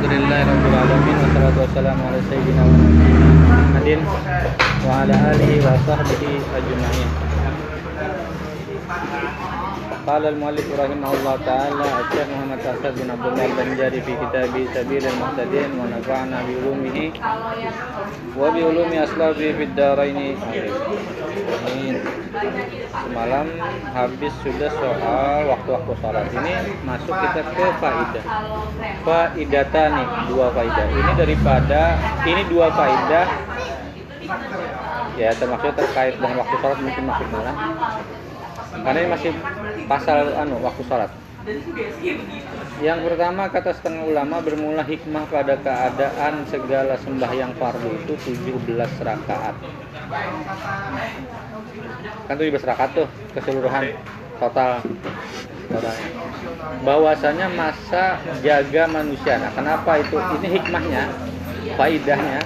Alhamdulillahirabbil alamin wassalatu wassalamu ala sayyidina wa Muhammadin wa ala alihi wa sahbihi. قال المؤلف رحمه الله تعالى الشيخ محمد أسد بن عبد الله البنجاري في كتابه سبيل المهتدين ونفعنا بعلومه وبعلوم أسلافه في الدارين Amin. Semalam habis sudah soal waktu-waktu sholat ini masuk kita ke faidah. Faidata nih dua faidah. Ini daripada ini dua faidah ya termasuk terkait dengan waktu sholat mungkin masuk malah karena ini masih pasal anu waktu sholat. Yang pertama kata setengah ulama bermula hikmah pada keadaan segala sembahyang fardu itu 17 rakaat. Kan 17 rakaat tuh keseluruhan total. Totalnya bahwasanya masa jaga manusia. Nah kenapa itu? Ini hikmahnya faidahnya.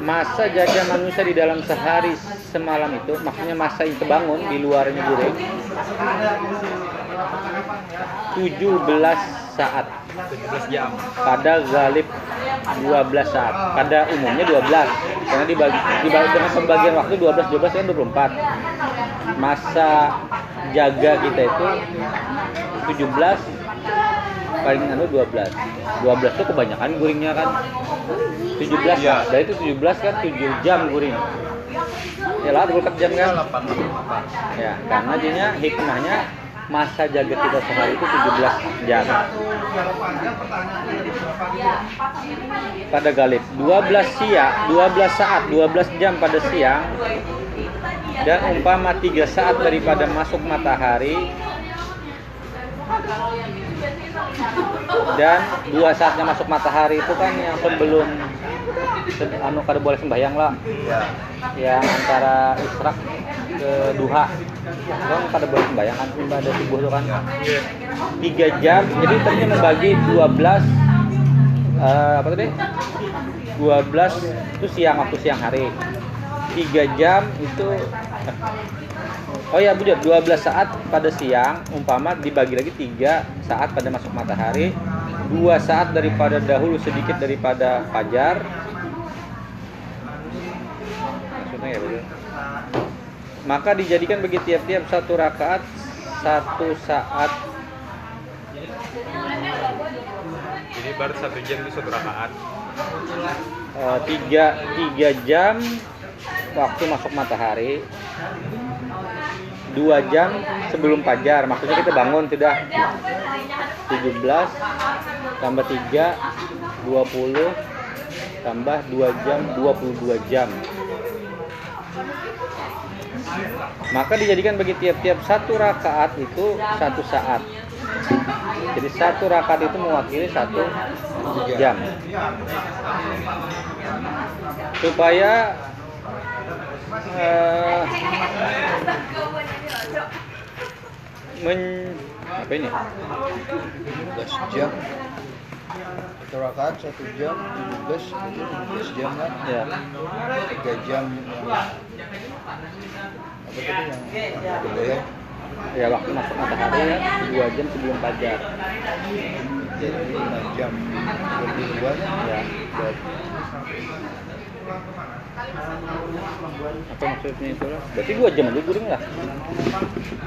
Masa jaga manusia di dalam sehari semalam itu maksudnya masa itu bangun di luarnya guring 17 saat. 17 jam. pada galib 12 saat. Pada umumnya 12 karena dibagi, dibagi dengan pembagian waktu 12 12 kan 24 masa jaga kita itu 17 paling anu 12 12 itu kebanyakan guringnya kan? 17 Iya. dari itu 17 kan 7 jam guring. Ya lah 24 jam kan? 8 ya karena jadinya hikmahnya masa jaga kita sehari itu 17 jam. Pada galib 12 siang 12 saat 12 jam pada siang. Dan umpama 3 saat daripada masuk matahari dan dua saatnya masuk matahari itu kan yang sebelum se- anu kada boleh sembahyang lah Iya. yang antara israk ke duha. Kan pada boleh sembahyang kan ibadah subuh itu kan. Iya. tiga jam. Jadi tadi membagi 12 eh, apa tadi? 12 itu siang waktu siang hari. Tiga jam itu Oh ya bujur 12 saat pada siang umpama dibagi lagi 3 saat pada masuk matahari 2 saat daripada dahulu sedikit daripada fajar. Maksudnya ya bujur maka dijadikan bagi tiap-tiap satu rakaat satu saat. Jadi baru satu jam itu satu rakaat. eh, tiga tiga jam waktu masuk matahari dua jam sebelum fajar. Maksudnya kita bangun tidak 17 tambah 3 20 tambah 2 jam 22 jam. Maka dijadikan bagi tiap-tiap satu rakaat itu satu saat. Jadi satu rakaat itu mewakili satu jam. Supaya eh, men apa ini? 17 jam. Satu rakaat satu jam 17 itu 17 jam kan ya 3 jam. Yang apa tadi yang ya? Ya waktu masuk matahari ya. Dua jam sebelum fajar jadi 5 jam lebih dua. Ya apa maksudnya itu lah berarti dua jam aja guring lah.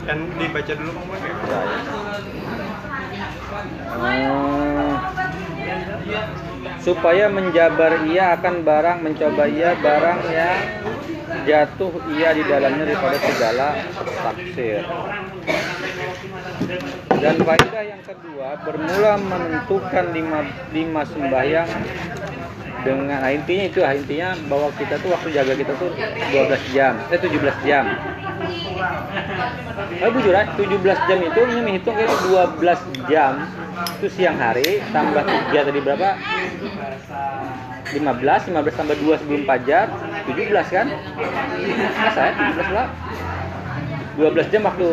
Kan dibaca dulu ya, ya. Hmm, supaya menjabar ia akan barang mencoba ia barang yang jatuh ia di dalamnya daripada segala taksir. Dan faedah yang kedua bermula menentukan lima, lima sembahyang dengan nah intinya itu intinya bahwa kita tuh waktu jaga kita tuh 12 jam eh 17 jam. Eh bujur ah, 17 jam itu ini menghitung kayak 12 jam itu siang hari tambah 3 tadi berapa? 15 15 tambah 2 sebelum fajar 17 kan? Nah saya 17 lah. 12 jam waktu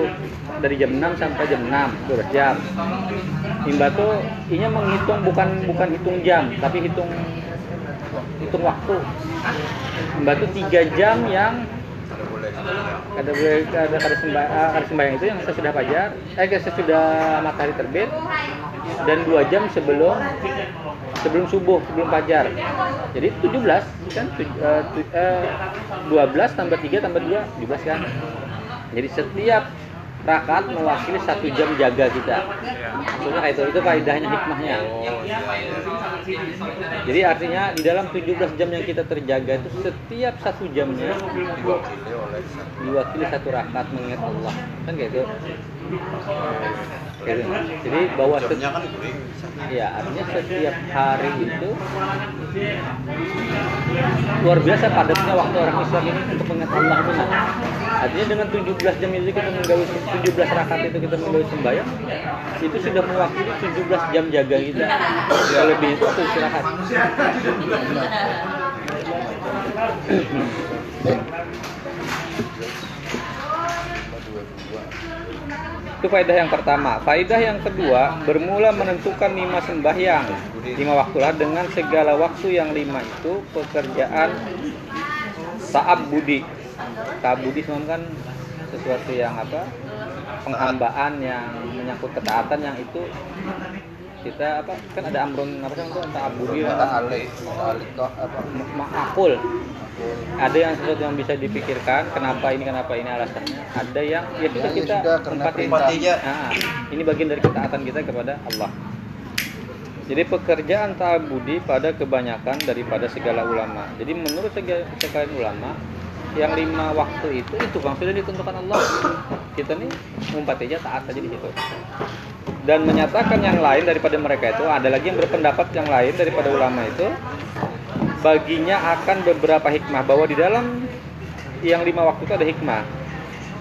dari jam 6 sampai jam 6 12 jam. Imba tuh inya menghitung bukan bukan hitung jam tapi hitung hitung waktu. Tuh 3 jam yang kada boleh kada kada sembahyang, kada sembahyang itu yang sesudah fajar. Eh sesudah matahari terbit. Dan dua jam sebelum sebelum subuh sebelum fajar. Jadi 17 kan? Tu, eh, tu- eh, 12 tambah 3 tambah 2 17 kan? Jadi setiap rakaat mewakili satu jam jaga kita. Maksudnya kayak itu itu faedahnya hikmahnya. Oh, jadi artinya di dalam 17 jam yang kita terjaga itu setiap satu jamnya Diwakili oleh satu. diwakili satu rakaat mengingat Allah. Kan kayak itu Kayak gitu. jadi bahwa setiap kan itu ya artinya setiap hari itu luar biasa padatnya waktu orang Islam ini untuk mengingat Allah benar artinya dengan 17 jam itu kita menggawi 17 rakaat itu kita menggawi sembahyang itu sudah mewakili 17 jam jaga kita. Lebih itu istirahat. Dua Itu faedah yang pertama. Faedah yang kedua, bermula menentukan lima sembahyang, lima waktulah dengan segala waktu yang lima itu pekerjaan saab budi. Saab budi sebenarnya kan sesuatu yang apa? Penghambaan yang menyangkut ketaatan yang itu kita apa kan ada amrun apa sih itu saab budi mata alih mata alih kok apa makul ada yang sesuatu yang bisa dipikirkan kenapa ini kenapa ini alasannya. Ada yang ya kita kita perintah. Nah, ini bagian dari ketaatan kita kepada Allah. Jadi pekerjaan ta'abudi pada kebanyakan daripada segala ulama. Jadi menurut sega- sekalian ulama yang lima waktu itu itu bang sudah ditentukan Allah. Kita nih ngumpat aja taat aja di situ. Dan menyatakan yang lain daripada mereka itu ada lagi yang berpendapat yang lain daripada ulama itu baginya akan beberapa hikmah. Bahwa di dalam yang lima waktu itu ada hikmah.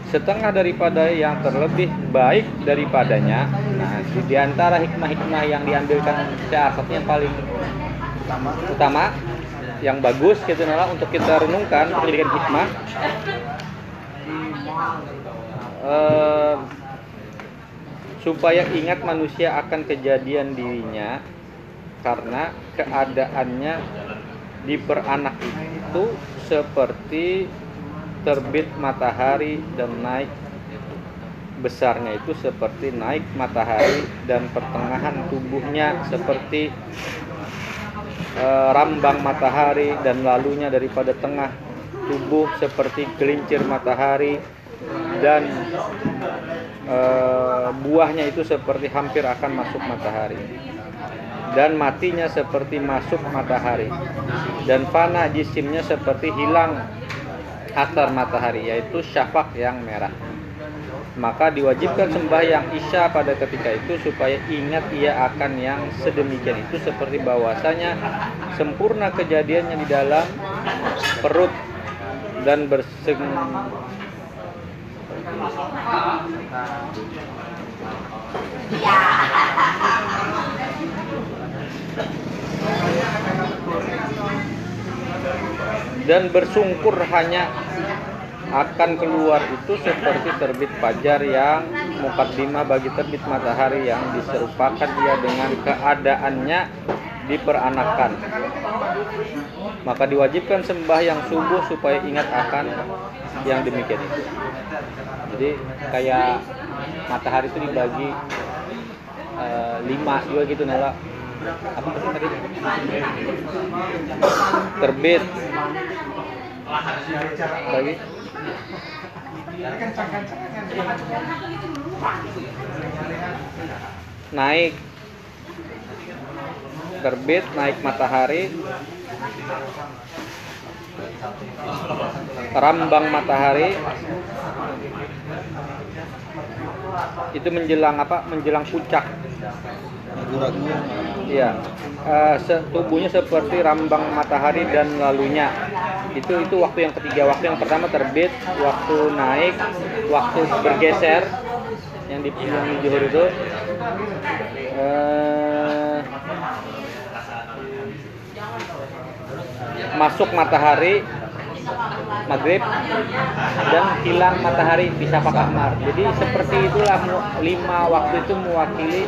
Setengah daripada yang terlebih baik daripadanya. Nah di, antara hikmah-hikmah yang diambilkan syaratnya yang paling utama yang bagus gitu nala untuk kita renungkan untuk dijadikan hikmah. Eh, supaya ingat manusia akan kejadian dirinya karena keadaannya diperanak itu seperti terbit matahari dan naik besarnya itu seperti naik matahari dan pertengahan tubuhnya seperti eh, rambang matahari dan lalunya daripada tengah tubuh seperti gelincir matahari dan eh, buahnya itu seperti hampir akan masuk matahari dan matinya seperti masuk matahari. Dan fana jisimnya seperti hilang atar matahari yaitu syafaq yang merah. Maka diwajibkan sembahyang isya pada ketika itu supaya ingat ia akan yang sedemikian itu seperti bahwasanya sempurna kejadiannya di dalam perut dan berseng dan bersungkur hanya akan keluar itu seperti terbit fajar yang mukaddimah bagi terbit matahari yang diserupakan ia dengan keadaannya diperanakan. Maka diwajibkan sembahyang subuh supaya ingat akan yang demikian itu. Jadi kayak matahari itu dibagi eh, lima juga gitu nela terbit. Bagi naik. Terbit naik matahari. Rambang matahari. Itu menjelang apa? Menjelang puncak ragu-ragu Iya, se- tubuhnya seperti rambang matahari dan lalunya. Itu itu waktu yang ketiga. Waktu yang pertama terbit, waktu naik, waktu bergeser yang di yang di zuhur itu. eh, masuk matahari maghrib dan hilang matahari bisa pakai kamar. Jadi seperti itulah lima waktu itu mewakili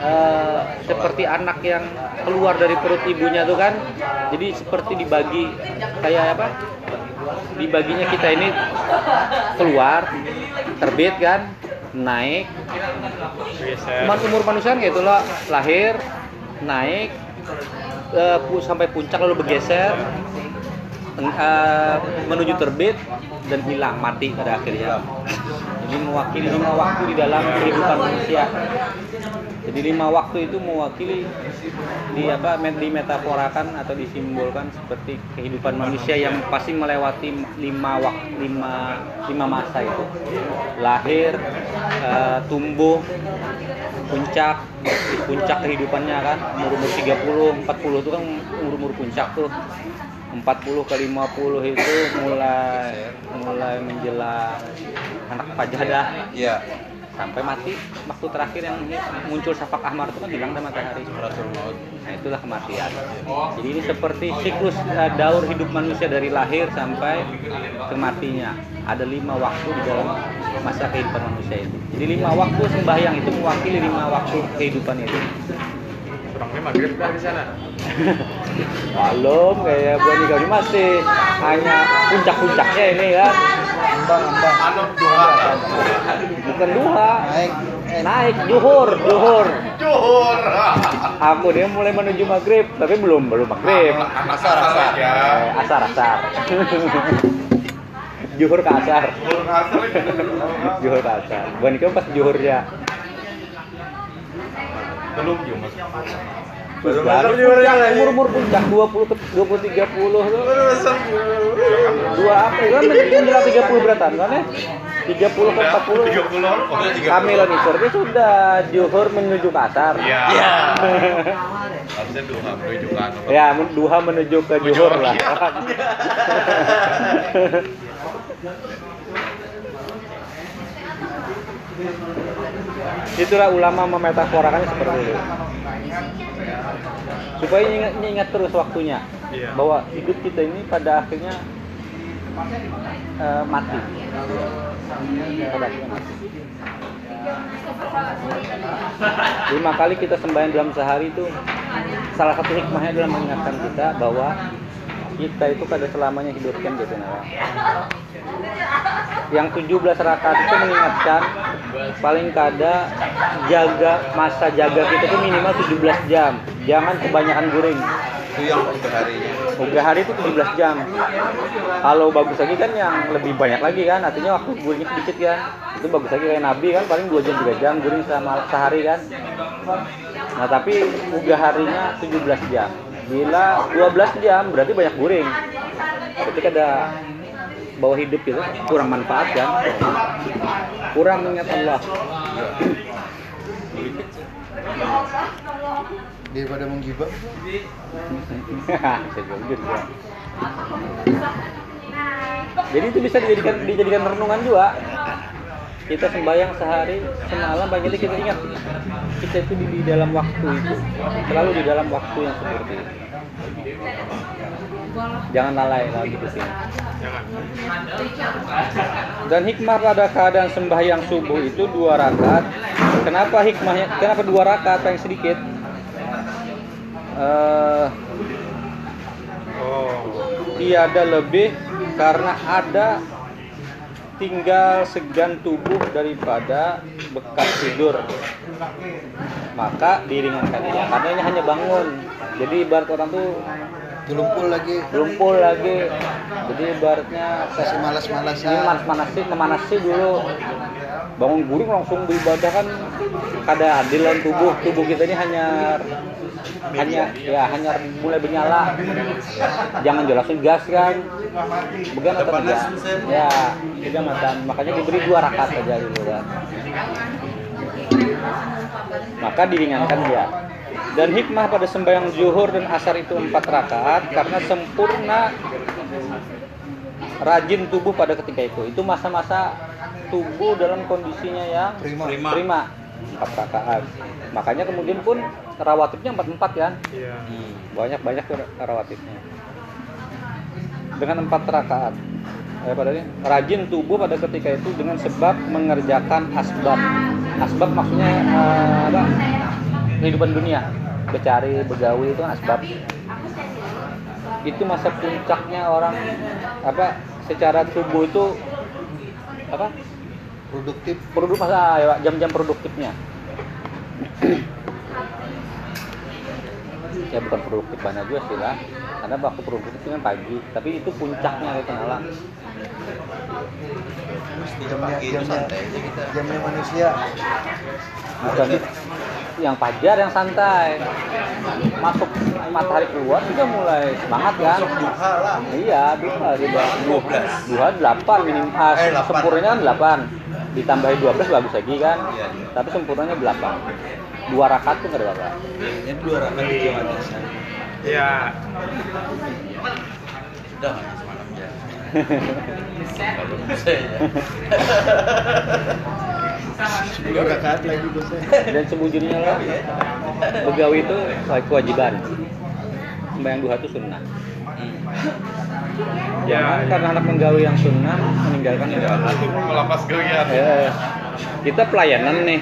eh, seperti anak yang keluar dari perut ibunya tuh kan. Jadi seperti dibagi kayak apa? dibaginya kita ini keluar terbit kan naik. Man, umur manusia kan kayak itulah lahir naik pu- sampai puncak lalu bergeser eh, menuju terbit dan hilang mati pada akhirnya. Jadi mewakili lima waktu di dalam kehidupan manusia. Jadi lima waktu itu mewakili di apa met- dimetaforakan atau disimbolkan seperti kehidupan manusia yang pasti melewati lima waktu lima lima masa itu. Lahir eh, tumbuh puncak puncak kehidupannya kan umur umur 30 40 itu kan umur umur puncak tuh 40 ke 50 itu mulai mulai menjelang anak fajadah. Iya. sampai mati waktu terakhir yang muncul safak ahmar itu kan hilang dan matahari. Nah itulah kematian. Jadi ini seperti siklus eh, daur hidup manusia dari lahir sampai kematinya ada lima waktu di dalam masa kehidupan manusia itu. Jadi lima waktu sembahyang itu mewakili lima waktu kehidupan itu. Orangnya maghrib di sana. belum kayak buat nikah ini masih hanya puncak-puncaknya ini ya Ambang, ambang. Dua. bukan duha Naik. Eh, naik juhur juhur Juhur. aku dia mulai menuju maghrib tapi belum belum maghrib Asar, asar. Ya. Eh, asar asar juhur ke asar Juhur asar. juhur ke asar bukan nikah pas juhur ya Belum juga mas. Baru umur umur puncak 20 ke 20 30 tuh Baru masuk. dua apa kan menjelang 30 beratan kan ya 30 ke 40 Tiga puluh. Tiga itu dia sudah juhur menuju ke asar Iya. Harusnya dua menuju ke anu. ya duha menuju ke juhur lah itulah ulama memetaforakannya seperti itu supaya ingat, ingat terus waktunya Iya. bahwa hidup kita ini pada akhirnya eh, mati pada akhirnya mati lima kali kita sembahyang dalam sehari itu salah satu hikmahnya adalah mengingatkan kita bahwa kita itu kada selamanya hidup kan gitu nah. Yang 17 rakaat itu mengingatkan paling kada jaga masa jaga kita itu minimal 17 jam. Jangan kebanyakan guring. Itu yang harinya. Udah hari itu 17 jam. Kalau bagus lagi kan yang lebih banyak lagi kan, artinya waktu guringnya sedikit kan. Itu bagus lagi kayak Nabi kan paling 2 jam 3 jam guring sama sehari kan. Nah, tapi udah harinya 17 jam. Bila 12 jam berarti banyak guring. Berarti kada bahwa hidup itu kurang manfaat kan. Kurang mengingat Allah. Daripada menggibah. Jadi itu bisa dijadikan dijadikan renungan juga. Kita sembahyang sehari semalam banyak kita ingat kita itu di, di dalam waktu itu selalu di dalam waktu yang seperti itu. Jangan lalai lagi di sini. Dan hikmah pada keadaan sembahyang subuh itu dua rakaat. Kenapa hikmahnya? Kenapa dua rakaat yang sedikit? Oh. tiada lebih karena ada tinggal segan tubuh daripada bekas tidur. Maka diringankan. Karena ini hanya bangun. Jadi ibarat orang tuh Gelumpul lagi. lumpul lagi. Jadi ibaratnya Kasih ini malas-malasan. manas-manasi memanasi dulu? Bangun guring langsung beribadah kan kada adil dalam tubuh. Tubuh kita ini hanya hanya ya hanya mulai bernyala jangan jelasin gas kan. Began atau tidak? Ya tiga matan makanya diberi dua rakaat aja dulu kan maka diringankan dia dan hikmah pada sembahyang zuhur dan asar itu empat rakaat karena sempurna rajin tubuh pada ketika itu itu masa-masa tubuh dalam kondisinya yang Prima. Prima. prima empat rakaat makanya kemudian pun rawatibnya empat empat kan Iya. Hmm. banyak banyak rawatibnya dengan empat rakaat eh, pada ini rajin tubuh pada ketika itu dengan sebab mengerjakan asbab. Asbab maksudnya eh, apa? Kehidupan dunia. Bercari begawi itu kan asbab. Itu masa puncaknya orang apa secara tubuh itu apa? Produktif. Produk masa ya, jam-jam produktifnya ya bukan produktif banget juga sih lah karena waktu produktif itu kan pagi. Tapi itu puncaknya gitu nala jamnya jamnya santai aja kita. jamnya manusia. Bukan. Yang fajar yang santai. Masuk matahari keluar juga mulai semangat kan? Duha lah. Iya duha duha duha, duha delapan minim ah, Eh, delapan. sempurnanya kan delapan. Ditambahin 12 bagus lagi kan? Iya, iya. tapi sempurnanya delapan dua rakaat tuh nggak ada apa ini dua rakaat di jam atas Iya. sudah nggak semalam ya. Kalau bisa ya. Rakaat lagi bosnya dan sembunyinya lah. Begawi itu kewajiban. Sembahyang duha itu sunnah. Ya, jangan ya. karena anak menggawi yang sunnah meninggalkan yang wajib Melapas geliat. Eh, kita pelayanan nih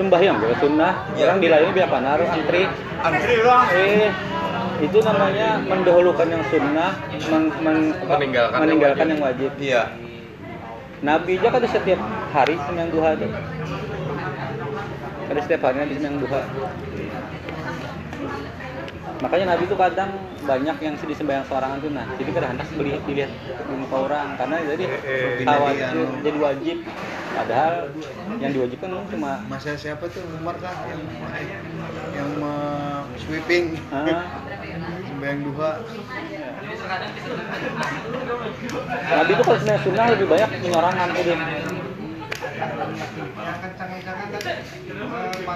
sembahyang juga sunnah. Iya. orang dilayani biar apa? Naruh antri. Antri bang. eh itu namanya mendahulukan yang sunnah men- men- Meninggalkan yang meninggalkan wajib. yang wajib. Iya. Nabi aja kan setiap hari sembahyang duha tuh. Ada setiap hari Nabi sembahyang duha makanya Nabi tuh kadang banyak yang sedih sembahyang sorangan tuh nah jadi kadang hendak dilihat di muka orang karena jadi Eh, eh. khawatir jadi wajib. Padahal yang diwajibkan cuma masa siapa tuh Umar kah yang yang sweeping? Ah, sembahyang duha. Nabi tuh kalau sembahyang sunnah lebih banyak menyorangan tuh dia.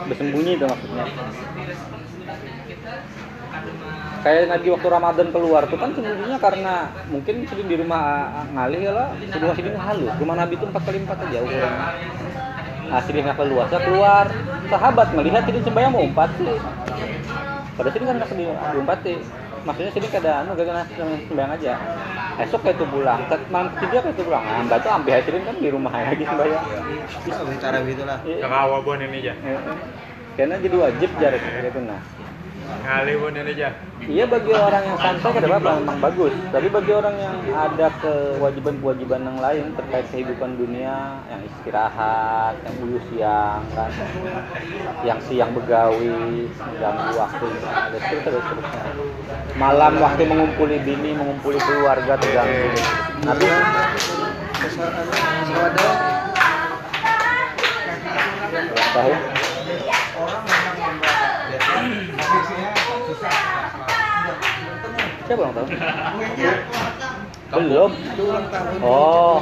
Bersembunyi itu maksudnya kayak Nabi waktu Ramadan keluar tuh kan sembunyinya karena mungkin sering di rumah ah, ngalih ya lah. Di rumah sini halus rumah Nabi itu empat kali empat aja ukurannya nah sini nggak keluasa keluar. Sahabat melihat ini sembahyang mau empat sih. Pada sini kan nggak di diumpat sih. Maksudnya sini kada anu gak kena sembahyang aja. Esok kayak itu pulang ke malam ketiga kayak itu pulang nah mbak tuh ambil hadirin kan di rumah lagi sembahyang bisa bicara gitu lah Iya. Kakawa bon ini aja. Eh. karena jadi wajib jarak gitu nah Ngali bon ini aja. Iya bagi orang yang santai kada apa-apa memang bagus. Tapi bagi orang yang ada kewajiban-kewajiban yang lain terkait kehidupan dunia, yang istirahat, yang dulu siang kan, yang siang begawi, mengganggu waktu, ada seterusnya. Malam waktu mengumpuli bini, mengumpuli keluarga terganggu. Sawada ulang Siapa ulang tahun? Belum. Oh.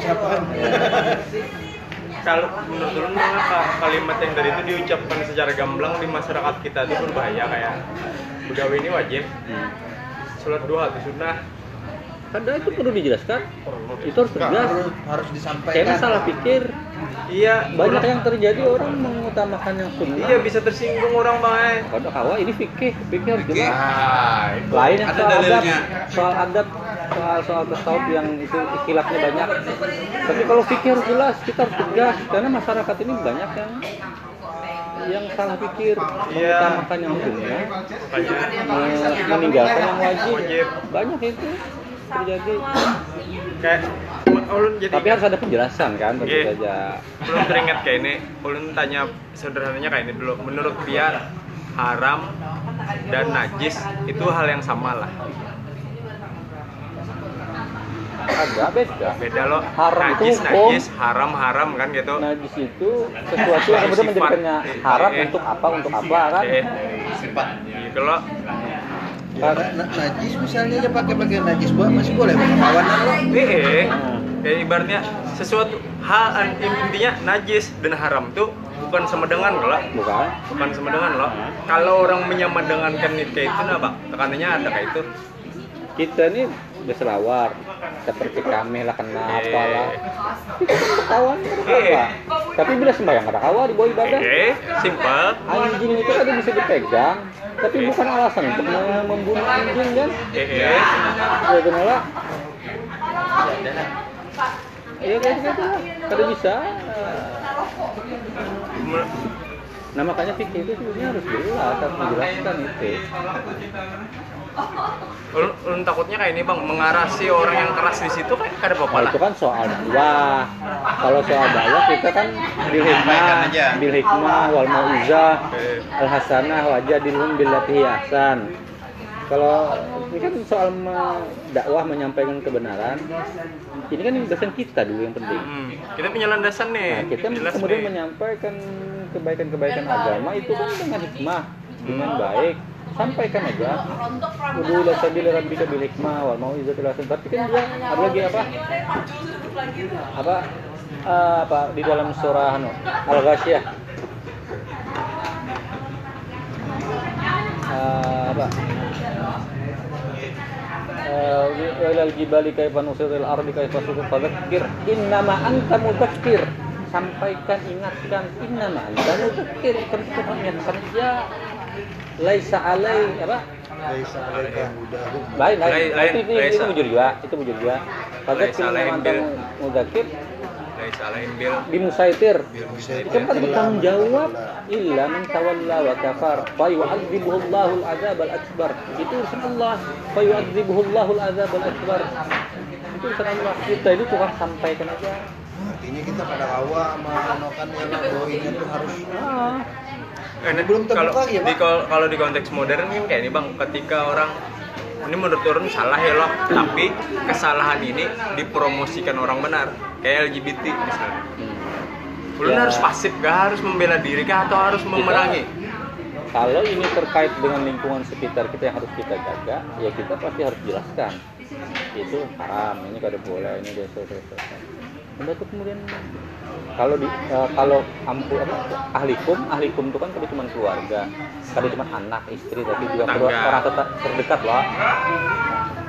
Kalau menurut lu mengapa kalimat yang dari itu diucapkan secara gamblang di masyarakat kita itu berbahaya kayak begawi ini wajib, sholat duha itu sunnah. Kadang itu perlu dijelaskan. Itu harus tegas. harus, harus disampaikan Kayaknya salah pikir. Iya, Banyak orang- yang terjadi orang mengutamakan yang sunnah. Iya bisa tersinggung orang bang. Kalau kawa ini fikih, fikih harus jelas. Ah, itu. Lain yang Ada soal adab, dalilnya. soal adab, soal soal tasawuf yang itu ikhtilafnya banyak. Tapi kalau fikih harus jelas, kita harus tegas karena masyarakat ini banyak yang yang salah pikir, Iya. mengutamakan yang sunnah, meninggalkan yang wajib. Wajib. Banyak itu terjadi. Kayak ulun jadi Tapi harus ada penjelasan kan, tentu Iya. saja. belum teringat kayak ini ulun tanya sederhananya kayak ini dulu menurut dia haram dan najis itu hal yang sama lah Ada beda. beda loh Haram itu najis hukum. najis haram haram kan gitu Najis itu sesuatu yang kemudian menjadikannya haram Eh. untuk apa untuk apa kan? eh, sifat gitu Ya, na- na- najis misalnya aja pakai pakai najis buat masih boleh kawanan lo eh kayak ibaratnya sesuatu hal intinya najis dan haram tuh bukan sama dengan loh Bukan? bukan sama dengan loh kalau orang menyamadengankan itu kayak itu nah pak tekanannya ada kayak itu Kita ini berselawar seperti kami lah kenapa Eh. lah. Kita kan ketahuan ketawa. Tapi bila sembahyang ada kawa di bawah ibadah. eh simpel Anjing itu kan bisa dipegang, tapi Eh. bukan alasan untuk me- membunuh anjing kan? eh eh Ya kenapa? Iya kayak gitu lah. Kada bisa. Me- Nah makanya fikih itu sebenarnya harus jelas, harus dijelaskan itu. Ulun, ulun takutnya kayak ini bang mengarasi orang yang keras di situ kayak kada apa-apa Nah, lah itu kan soal dakwah. Kalau soal dakwah kita kan bil hikmah, bil hikmah wal mauizah, Oke. al hasanah wajadilhum billati hi ahsan. Kalau ini kan soal dakwah menyampaikan kebenaran, ini kan dosen kita dulu yang penting. Hmm, kita punya landasan nih Nah, kita jelas kemudian nih. menyampaikan kebaikan-kebaikan agama itu kan dengan hikmah, dengan baik. Sampaikan aja. Udu ila sabil rabbika bil hikmah wal mau'izatil hasanah. Tapi kan dia ada lagi apa? Apa? eh, apa di dalam surah anu, Al-Ghasyiyah. Eh, apa? Eh, wa ilal jibali kaifa nusiril ardi kaifa sukut fadzakir innama anta mudzakkir sampaikan ingatkan innama anta mudzakkir kerja mengingatkan ya laisa alai apa? Laisa alaika hudahum. lain lain, itu, itu, itu laisa. bujur juga itu bujur juga. Innama alaihim anta bil- bimusaitir musaitir. itu kan bertanggung jawab illa man tawalla wa kafar. Fa yu'adzibuhu Allahu al-'adzab al-akbar. Itu urusan Allah fa yu'adzibuhu Allahu al-'adzab al-akbar. Itu urusan Allah kita itu cuma sampaikan aja. Artinya kita pada awal menokan ya lah bahwa ini tuh harus nah, Belum terbuka kalau lagi ya, Pak? di kalau kalau di konteks modern kan kayak ini bang ketika orang ini menurut orang salah ya loh. Tapi kesalahan ini dipromosikan orang benar kayak LGBT misalnya. Hmm. Ulun Ya. harus pasif gak harus membela diri kah? Atau harus memerangi? Kalau ini terkait dengan lingkungan sekitar kita yang harus kita jaga ya kita pasti harus jelaskan. Itu haram ini kada boleh ini dosa dosa Udah tuh kemudian kalau di eh, kalau ampu apa ahlikum ahlikum itu kan kada cuma keluarga kada cuma anak istri tapi juga Tetangga. keluar- orang tetap terdekat lah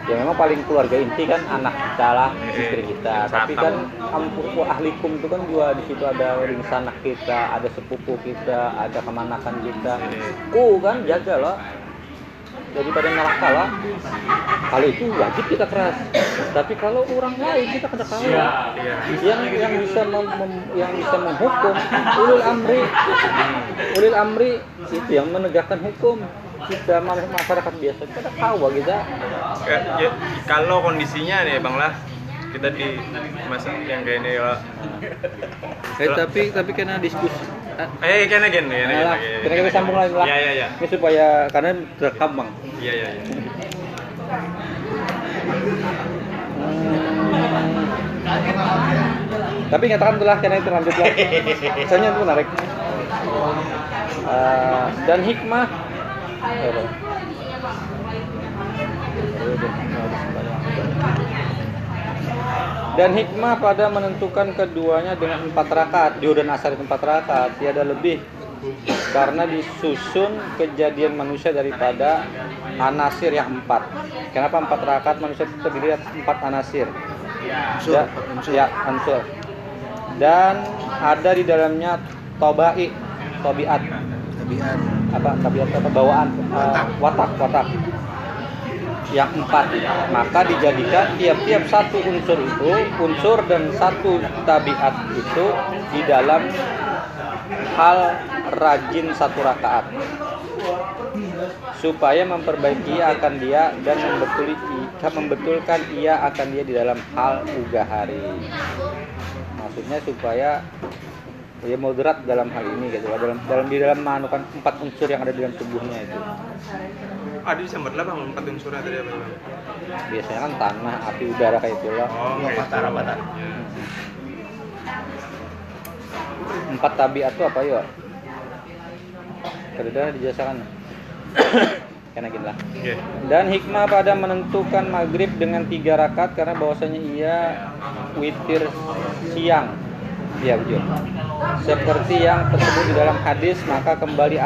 ya memang paling keluarga inti kan anak kita lah Eh, istri kita. yang tapi kan ampu ahlikum itu kan juga di situ ada ring sanak kita ada sepupu kita ada kemanakan kita. Eh. oh kan jaga loh daripada ngelak kalah kalau itu wajib kita keras. Tapi kalau orang lain kita kada kalah. Iya yang yang bisa mem- mem- yang bisa menghukum ulil amri. Ulil amri itu yang menegakkan hukum. Kita ma- masyarakat biasa kita kawa kita. Ya, ya, kalau kondisinya nih bang lah kita di masa yang kayak ini lah eh, tapi tapi kena diskusi eh kena gini kena Nah, lah, kena kita sambung lagi lah ya ya ya ini supaya karena terekam bang iya iya iya. Tapi nyatakan telah karena itu lanjut lah. Misalnya itu menarik. Eh, dan hikmah. Apa? Dan hikmah pada menentukan keduanya dengan empat rakaat, Juhur dan asar empat rakaat, tiada lebih karena disusun kejadian manusia daripada anasir yang empat. Kenapa empat rakaat manusia terdiri atas empat anasir? Ya, ya, ansur. Dan ada di dalamnya tobai, tobiat, tabiat. apa tabiat apa bawaan, eh, watak, watak. Yang empat, maka dijadikan tiap-tiap satu unsur itu, unsur dan satu tabiat itu di dalam hal rajin satu rakaat. Supaya memperbaiki akan dia dan membetulkan ia akan dia di dalam hal uga hari maksudnya supaya ya moderat dalam hal ini gitu dalam dalam di dalam manukan empat unsur yang ada di dalam tubuhnya itu ada di sambat lah bang empat unsurnya tadi apa bang biasanya kan tanah api udara kayak itu lah oh Iya, kayak patara, itu. patara. Iya. empat tabiat itu apa ya Kedua dijelaskan karena gini lah Oke. Dan hikmah pada menentukan maghrib dengan tiga rakaat karena bahwasanya ia witir siang. Ya betul. Seperti yang tersebut di dalam hadis maka kembali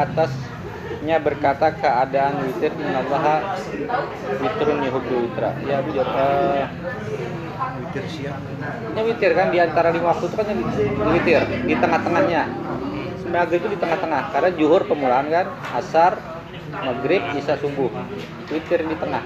atasnya berkata keadaan witir innallaha witrun yuhibbu witra. Ya. Eh, witir siang ini witir kan di antara lima waktu itu kan witir di tengah-tengahnya. Maghrib itu di tengah-tengah karena juhur pemulaan kan, asar, maghrib, isya subuh. Witir di tengah.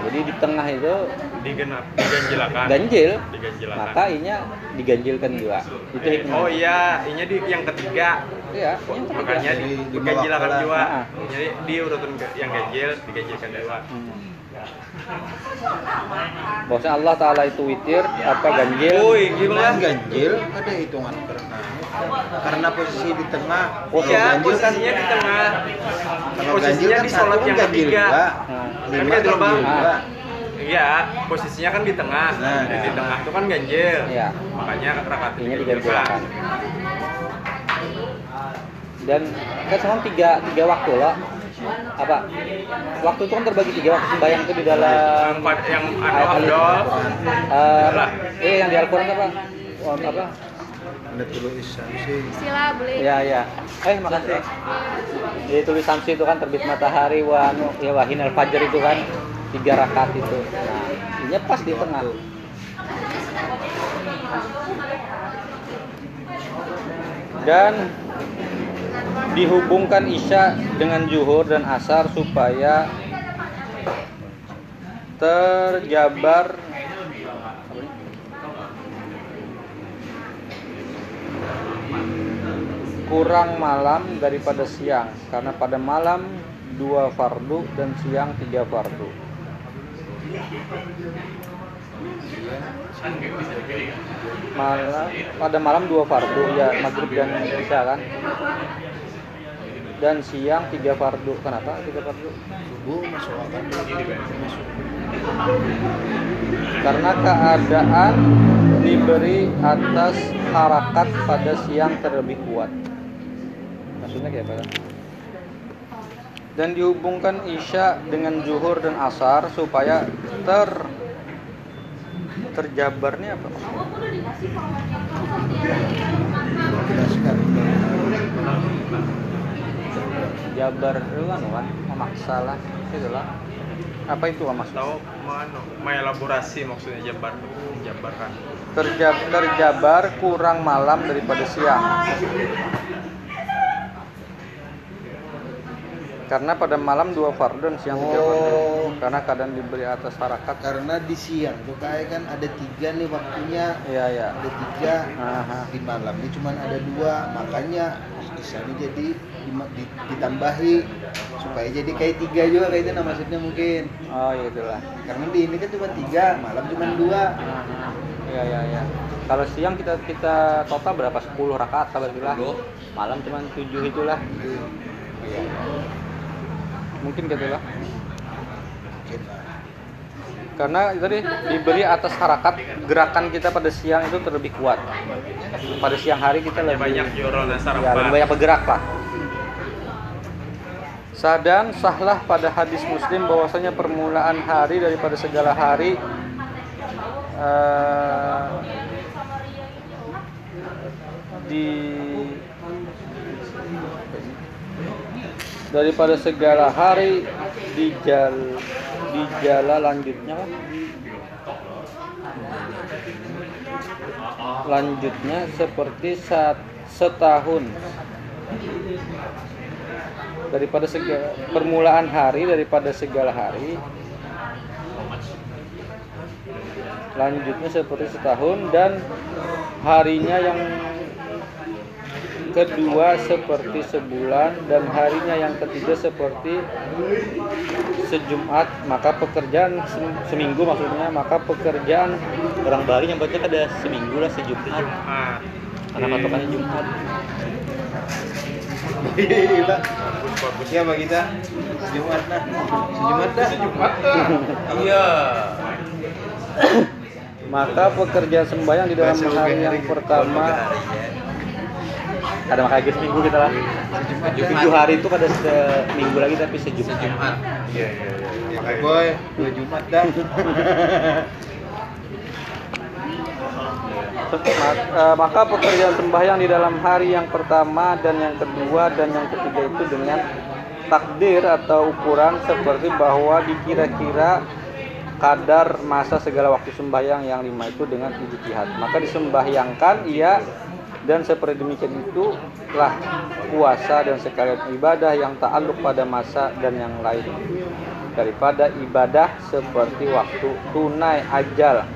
Jadi di tengah itu digenap diganjilakan ganjil, diganjilakan maka inya diganjilkan juga. Itu hikmah. oh iya ini di yang ketiga Iya, yang ketiga. makanya di, diganjilakan waktu lah. dua Ah. jadi di urutan ke- yang ganjil diganjilkan dua Hmm. Bahwasanya Allah Ta'ala itu witir apa ganjil Woi, gimana? Cuman ganjil ada hitungan karena karena posisi di tengah. Oh, Kalau ya ganjil kan posisinya di tengah kalau ganjil posisinya kan di satu sholat yang ganjil ketiga juga. Nah. Lima Kan ganjil, juga. Iya, posisinya kan di tengah. Nah, di, di nah. tengah itu kan ganjil. Iya. Makanya rakaat ini diganjilkan dan kan semua tiga tiga waktu loh apa waktu itu kan terbagi tiga waktu sembahyang itu di Yang, dalam yang anu ayat al- Abdul, Eh, eh yang di Al-Quran apa Oh, apa Ada tulis Samsi. Sila boleh. ya ya. Eh makasih. Di tulis samsi itu kan terbit matahari wa anu ya wahin al fajar itu kan tiga rakaat itu. Nah ini pas di tengah. Dan dihubungkan isya dengan zuhur dan asar supaya terjabar kurang malam daripada siang karena pada malam dua fardu dan siang tiga fardu. Malam pada malam dua fardu ya maghrib dan isya kan? Dan siang tiga fardu. Kenapa tiga fardu? Subuh masuk akan masuk. karena keadaan diberi atas harakat pada siang terlebih kuat maksudnya kayak apa dan dihubungkan isya dengan zuhur dan asar supaya ter terjabarnya apa? Jabar itu kan kan memaksa lah itu lah. Apa itu Pak, maksudnya? Tahu mana mengelaborasi maksudnya jabar jabarkan. Terjab, terjabar kurang malam daripada siang karena pada malam dua fardu dan siang tiga Oh. karena keadaan diberi atas harakat Karena di siang tuh kayak kan ada tiga nih waktunya. iya iya Ada tiga. Aha. Di malam ini cuma ada dua. Makanya di sana jadi di- di- ditambahi supaya jadi kayak tiga juga kayak itu nah maksudnya mungkin. oh iya itulah Karena di ini kan cuma tiga, malam cuma dua. Iya iya iya kalau siang kita kita total berapa 10 rakaat alhamdulillah malam cuma 7 itulah Iya. Mungkin gitu lah. Karena tadi diberi atas harakat gerakan kita pada siang itu terlebih kuat. Pada siang hari kita lebih banyak ya, lebih banyak bergerak lah. Sadan sahlah pada hadis muslim bahwasanya permulaan hari daripada segala hari eh, di daripada segala hari di jal di jala lanjutnya kan? Lanjutnya seperti saat setahun. Daripada segala permulaan hari daripada segala hari. Lanjutnya seperti setahun dan harinya yang kedua seperti sebulan dan harinya yang ketiga seperti sejumat. Maka pekerjaan se- seminggu maksudnya maka pekerjaan orang Bali yang baca ada seminggu lah sejumat. Ah karena patokannya Jumat. Bagus Ya bagi kita Jumat nah. Jumat dah. Jumat iya. Maka pekerjaan sembahyang di dalam hari yang pertama ada makanya gitu seminggu kita lah. Tujuh hari itu pada seminggu lagi tapi sejumat iya iya iya. Ya, boy, dua Jumat dah. Ma- eh, maka pekerjaan sembahyang di dalam hari yang pertama dan yang kedua dan yang ketiga itu dengan takdir atau ukuran seperti bahwa dikira-kira kadar masa segala waktu sembahyang yang lima itu dengan ijtihad maka disembahyangkan ia dan seperti demikian itu telah puasa dan sekalian ibadah yang ta'aluk pada masa dan yang lain daripada ibadah seperti waktu tunai ajal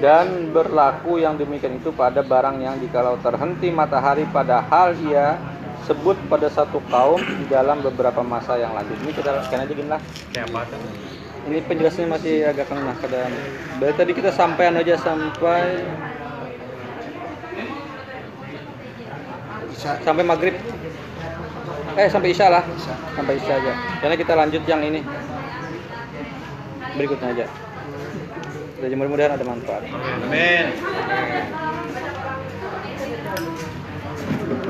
dan berlaku yang demikian itu pada barang yang jikalau terhenti matahari padahal ia sebut pada satu kaum di dalam beberapa masa yang lanjut. Ini kita scan aja gini lah. Ini penjelasannya masih agak kena ke dalam. Berarti tadi kita sampaian aja sampai sampai maghrib. Eh sampai isya lah. Sampai isya aja. Karena kita lanjut yang ini. Berikutnya aja. Mudah-mudahan ada manfaat. Amin.